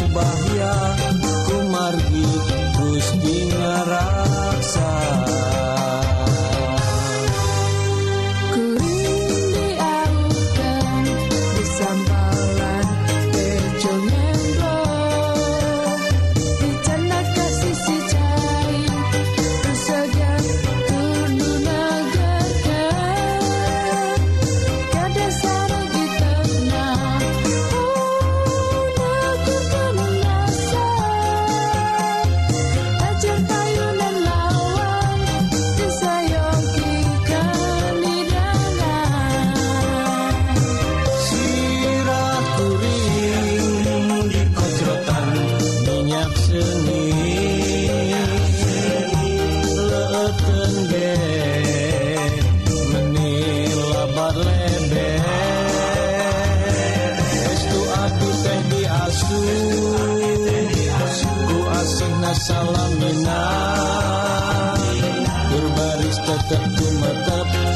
bahaya salam minat Berbaris tetap ku metap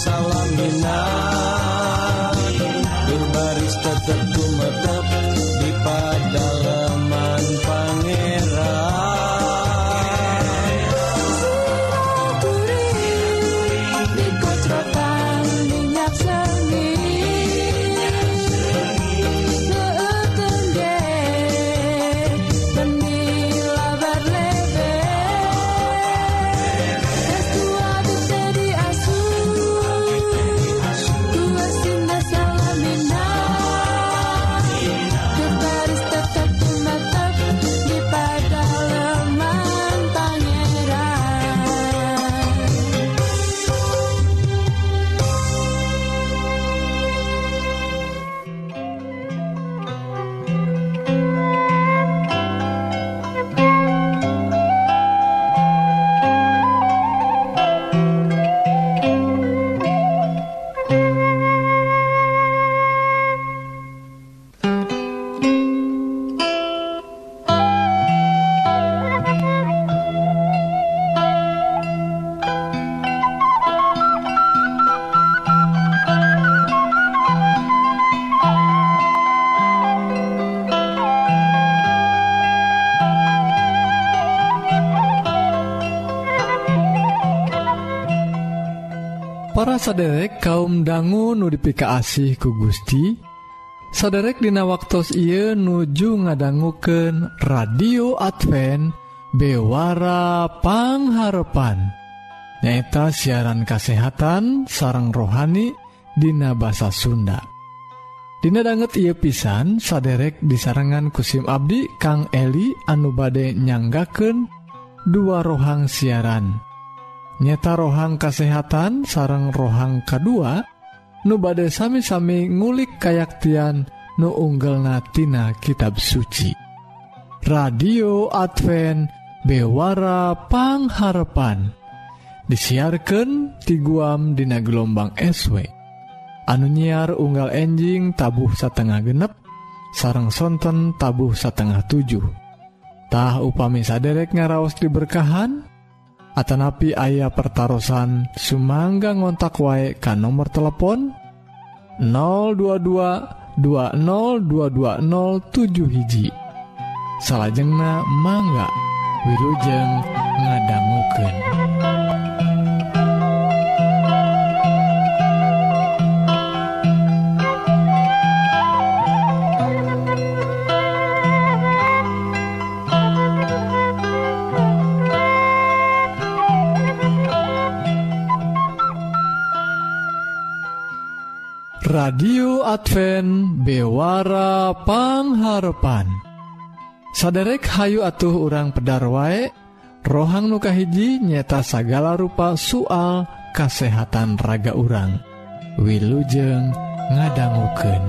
salamina saderek kaum dangu nudipika asih ku Gusti. Saderek Dina waktu Ieu nuju ngadangguken radio Advent bewarapangharpan nyaeta siaran kasehatan sarang rohani Dina bahasa Sunda. Dina banget ia pisan saderek disarangan kusim Abdi Kang Eli anu bade nyanggaken dua rohang siaran. nyata rohang kesehatan sarang rohang kedua nu badai sami-sami ngulik kayaktian nu unggal natina kitab suci. Radio Advent bewarapangharpan disiarkan ti guam dina gelombang SW anu nyiar unggal enjing tabuh satengah genep sarang sonten tabuh satengah 7 upami saderek ngaraos diberkahan Atanapi ayah pertaran Sumangga ngontak wae kan nomor telepon 022 202207 hiji salahjengna mangga Wirujeng ngadangguken. radio Advent bewarapangharpan saderek Hayu atuh urang pedar waek rohang nukahiji nyeta sagala rupa soal kasehatan raga urang Wilujeng ngadangguken.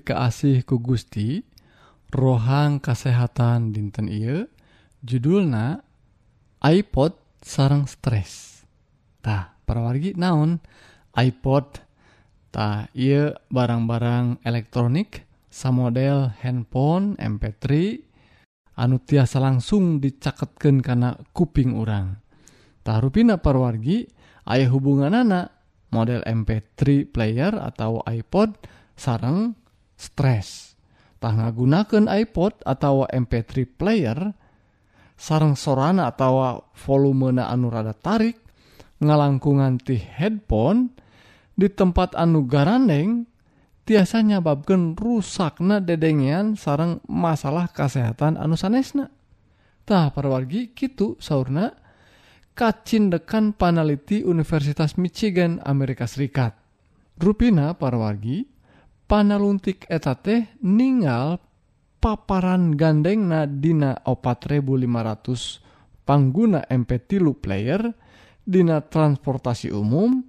dikaasih ku Gusti rohang kesehatan dinten I judulna iPod sarang stres. Tah perwargi naon? iPod. Tah ia barang-barang elektronik samodel handphone MP3 anu tiasa langsung dicaketkan karena kuping orang tahrupina parwargi ayah hubungan anak model MP3 player atau iPod sarang stres tah gunakan iPod atau MP3 player sarang sorana atau volume anu rada tarik ngalangkungan ti headphone di tempat anu garandeng tiasa nyababkan rusakna dedengian sarang masalah kesehatan anu sanesna. Tah perwargi kitu saurna kacindekan paneliti Universitas Michigan Amerika Serikat. Rupina parwargi paneluntik eta teh ningal paparan gandeng na dina 4500 pangguna MP tilu player dina transportasi umum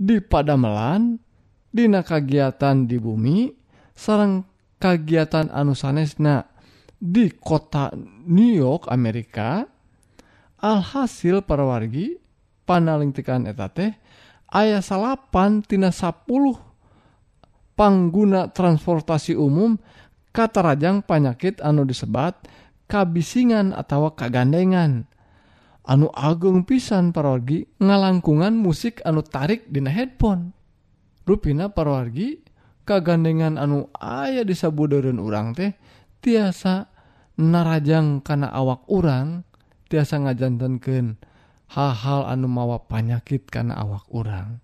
di Padamelan dina kagiatan di bumi sarang kagiatan anu sanesna di kota New York Amerika. Alhasil perwargi panalingtikan eta teh ayah salapan tina 10 pangguna transportasi umum katarajang panyakit anu disebat kabisingan atau kagandengan anu Agung pisan parorgi ngalangkungan musik anu tarik dina headphone. Ruina parorgi kagandengan anu ayah disabudurun urang teh tiasa narajang karena awak urang tiasa ngajantanken hal-hal anu mawa panyakit karena awak urang.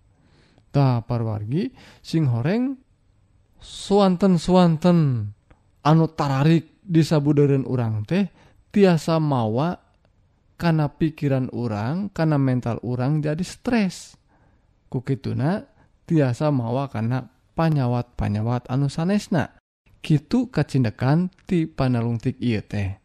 Ta parwargi sing horeng suanten suanten anu tararik disabudaran urang teh tiasa mawa karena pikiran orang karena mental orang jadi stres. Kukituna tiasa mawa karena panyawat-panyawat anu sanesna. Gitu kacindekan ti panalungtik iya teh.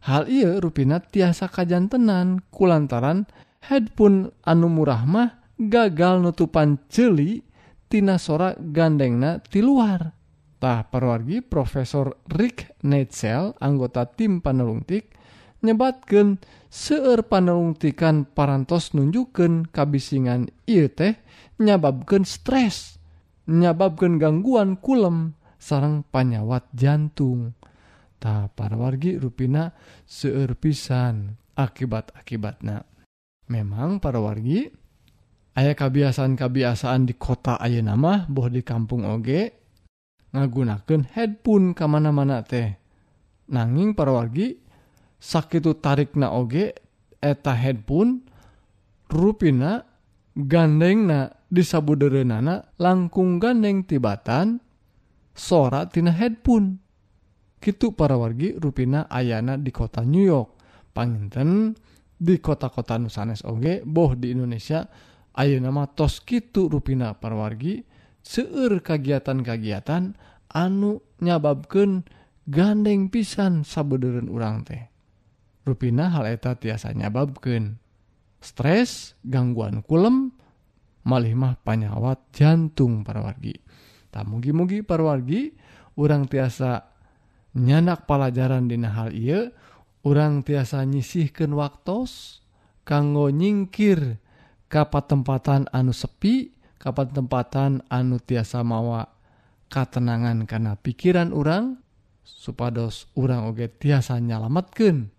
Hal iya ruina tiasa kajantenan kulantaran headphone anu murah mah gagal nutupan celi tina sora gandengna tiluar. Tah perwargi Profesor Rick Netzel, anggota tim panelungtik, nyebatkan seueur panelungtikan parantos nunjukkan kabisingan ieu teh nyababkan stres, nyababkan gangguan kulem sarang panyawat jantung. Tah parawargi rupina seueur pisan akibat-akibatna. Memang para wargi aya kebiasaan-kebiasaan di kota Ayo nama boh di kampung oge ngagunaken headphone kemana-mana teh. Nanging perwargi sakit tarik na oge eta headphone ruina gandeng na disabuderenana langkung gandeng tibatan soratina headphone. Gitu para wargi ruina ayana di kota New York. Panginten di kota-kota Nusanes Oge boh di Indonesia Ayo nama tos Kitu ruina parwargi seueur kagiatan-kagiatan anu nyababken gandeng pisan sabederun urang teh. Ruina haleta tiasa nyababken stres gangguan kulem malihmah panyawat jantung parwargi. Tak mugi-mugi parwargi orang tiasa nyanak pelajaran dina hal ia orang tiasa nyisihkan waktu kanggo nyingkir kapatempatan anu sepi kapatempatan anu tiasa mawa katenangan karena pikiran orang supados orang oge tiasa nyalamatkan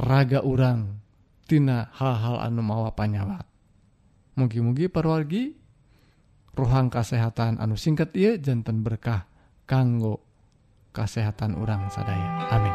raga orang tina hal-hal anu mawa panyawat. Mugi-mugi parwargi rohang kesehatan anu singkat ia jantan berkah kanggo kesehatan orang sadaya. Amin.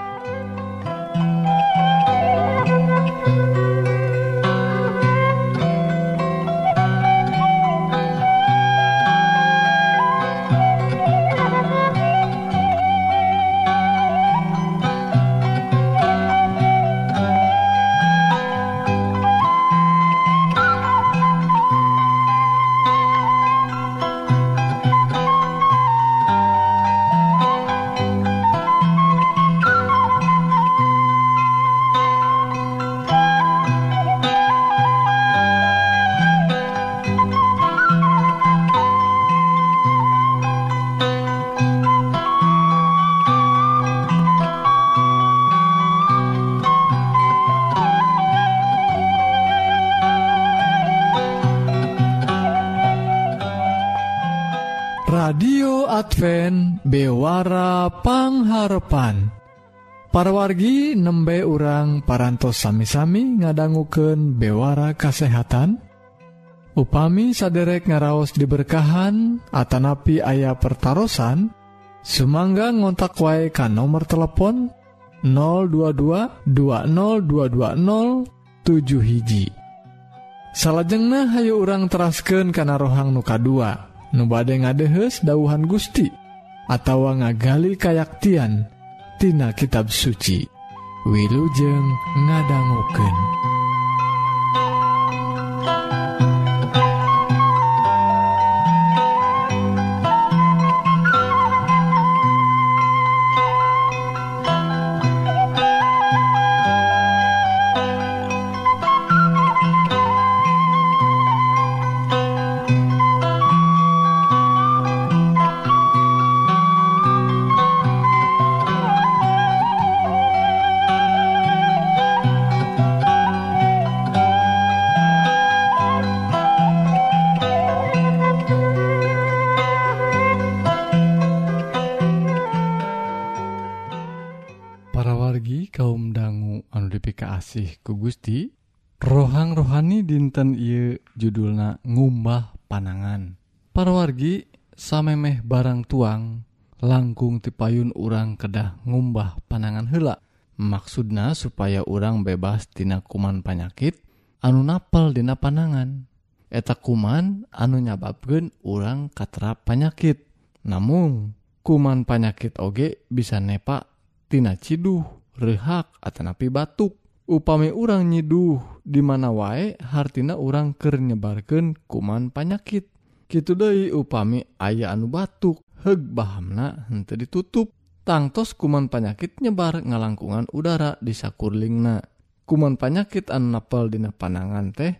Amargi nembe urang parantos sami-sami ngadangguken bewara kasehatan, Upami saderek ngaraos diberkahan, Atanapi ayah pertaran, Sumangga ngontak wae ka nomor telepon 022202207 hiji. Salajengnah hayu urang terasken kana rohang nuka 2, nubade ngadehes dauhan Gusti, atawa ngagali kayaktian, tina kitab suci Wilujeng ngadangguken. lagi kaum dangu anu dipika asih ku Gusti. Rohang rohani dinten I judulna ngumbah panangan. Para wargi samemeh barang tuang langkung tipayun urang kedah ngumbah panangan hela maksudna supaya urang bebas tina kuman panyakit anu napal dina panangan. Eta kuman anu nyababkeun urang katra panyakit. Namun kuman panyakit oge bisa nepak Tina Ciduh. rehak atanapi batuk. Upami urang nyiduh di mana wae hartina urang ker nyebarkeun kuman panyakit. Gitu Dei upami aya anu batuk heg bahamna hente ditutup. Tangtos kuman panyakit nyebar ngalangkungan udara di sakurlingna. Kuman panyakit anu napel dina panangan teh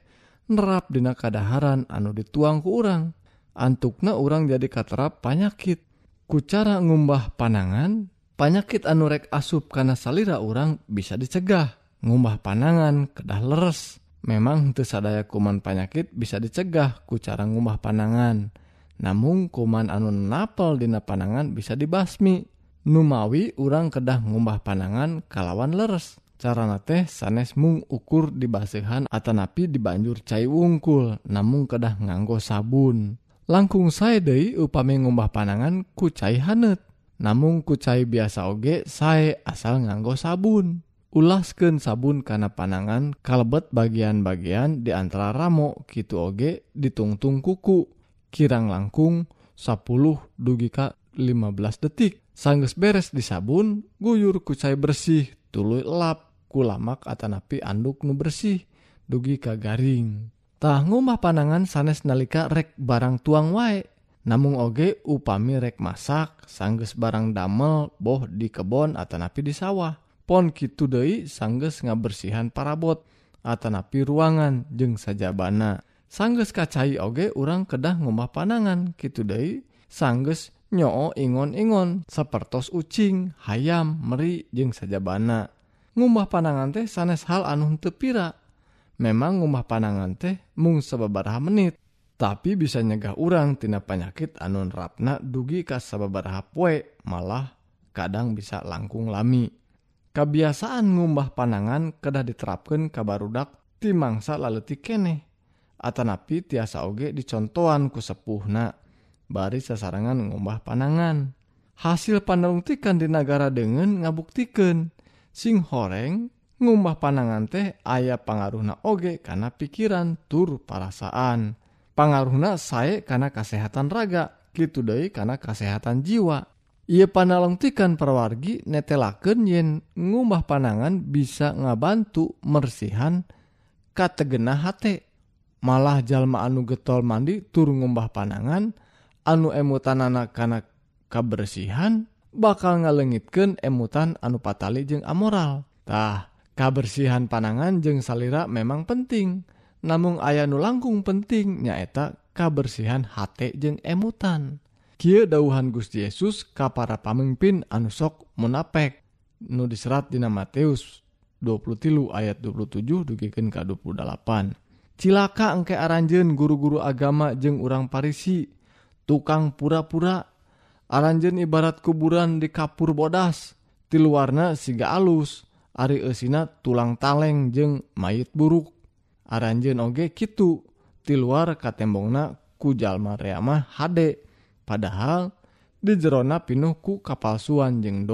nerap dina kadaharan anu dituang ku urang. Antukna urang jadi katerap panyakit. Ku cara ngumbah panangan Panyakit anurek asup karena salira orang bisa dicegah. Ngubah panangan kedah leres. Memang tersadaya kuman panyakit bisa dicegah ku cara ngubah panangan namun kuman anu napel dina panangan bisa dibasmi. Numawi urang kedah ngubah panangan kalawan leres. Carana teh sanes mung ukur dibasehan atanapi dibanjur cai wungkul namun kedah nganggo sabun. Langkung saya deui upami ngumbah panangan ku cai hanet. namun kucai biasa oge sae asal nganggo sabun. Ulasken sabun karena panangan kalebet bagian-bagian di antara ramo Kitu oge ditungtung kuku. Kirang langkung 10 dugi Ka 15 detik. Sangges beres di sabun guyur kucai bersih tulu lap kulamak Atanapi anduk nu bersih dugi ka garing. Tah ngumah panangan sanes nalika rek barang tuang wae. Namung oge upami rek masak sangges barang damel boh di kebon atanapi di sawah. Pon kitu deui sangges ngabersihan parabot atanapi ruangan jeung sajabana. Sangges kacai oge urang kedah ngomah panangan kitu deui sangges nyoo ingon-ingon sapertos ucing, hayam, meri jeung sajabana. Ngumah panangan teh sanes hal anu tepira. Memang ngumah panangan teh mung sababaraha menit. tapi bisa nyegah urang tina penyakit anun rapna dugi ka sababaraha poe malah kadang bisa langkung lami. Kebiasaan ngumbah panangan kedah diterapkan kabarudak ti mangsa laleti keneh. Atanapi tiasa oge dicontohan ku sepuhna bari sasarangan ngumbah panangan. Hasil panelungtikan di negara dengan ngabuktikan sing horeng ngumbah panangan teh ayah pangaruhna oge karena pikiran tur parasaan. pangaruhna sae karena kesehatan raga gitu deh karena kesehatan jiwa. Ia panalongtikan perwargi netelaken yen ngubah panangan bisa ngabantu mersihan kategena hate. Malah jalma anu getol mandi tur ngumbah panangan anu emutan anak karena kebersihan bakal ngalengitkan emutan anu patali jeng amoral. Tah kabersihan panangan jeng salira memang penting. namun aya nu langkung penting nyaeta kabersihan hate jeung emutan. Ky dauhan Gusti Yesus ka para pamimpin anusok munapek. Nu diserat dina Matius 23 ayat 27 dugiken ka 28 cilaka engke aranjen guru-guru agama jeung urang Parisi tukang pura-pura. Aranjen ibarat kuburan di kapur bodas tiluarna siga alus. Ari esina tulang taleng jeung mayit buruk. Aranjen oge gitu tiluar katembongna kujallma reamah hade padahal di Jerona pinuh ku kapalsuan jeung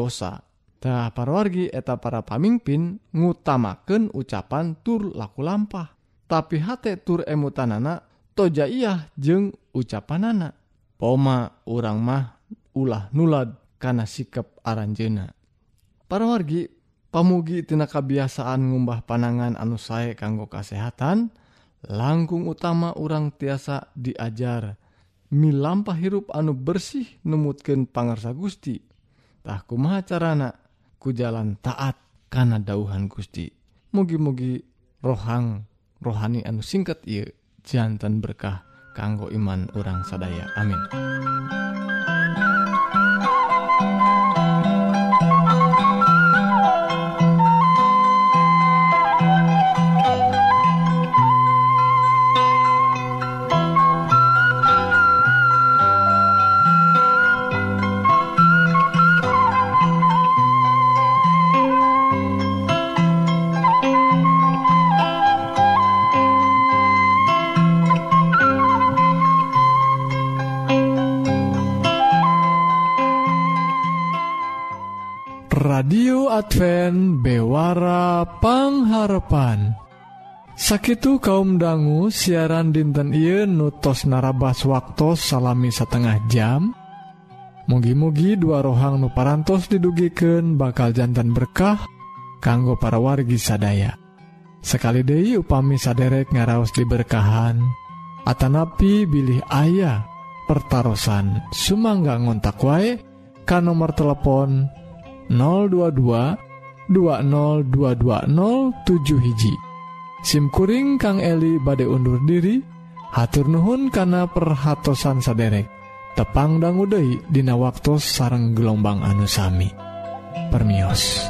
para parwargi eta para pamimpin ngutamakeun ucapan tur laku lampah. Tapi hate tur emutanana toja iya jeung ucapanana. Poma urang mah ulah nulad karena sikap aranjena parwargi pamugi tina kebiasaan ngumbah panangan anu sae kanggo kesehatan langkung utama orang tiasa diajar. Milampah hirup anu bersih numutkeun pangarsa Gusti. Tah kumaha carana? Ku jalan taat karena dauhan Gusti. Mugi-mugi rohang rohani anu singkat ieu jantan berkah kanggo iman orang sadaya. Amin. Radio Advent bewarapangharpan Sakitu kaum dangu siaran dinten Ieu nutos narabas waktu salami setengah jam. Mugi-mugi dua rohang nuparantos didugiken bakal jantan berkah kanggo para wargi sadaya. Sekali Dehi upami saderek ngaraos diberkahan Atanapi bilih ayah pertaran Sumangga ngontak wae kan nomor telepon 022 20220 hiji. SIMkuring Kang Eli bade undur diri hatur Nuhun kana perhatsan saderek. Tepang Uday Dina waktu sarang gelombang anusami Permios.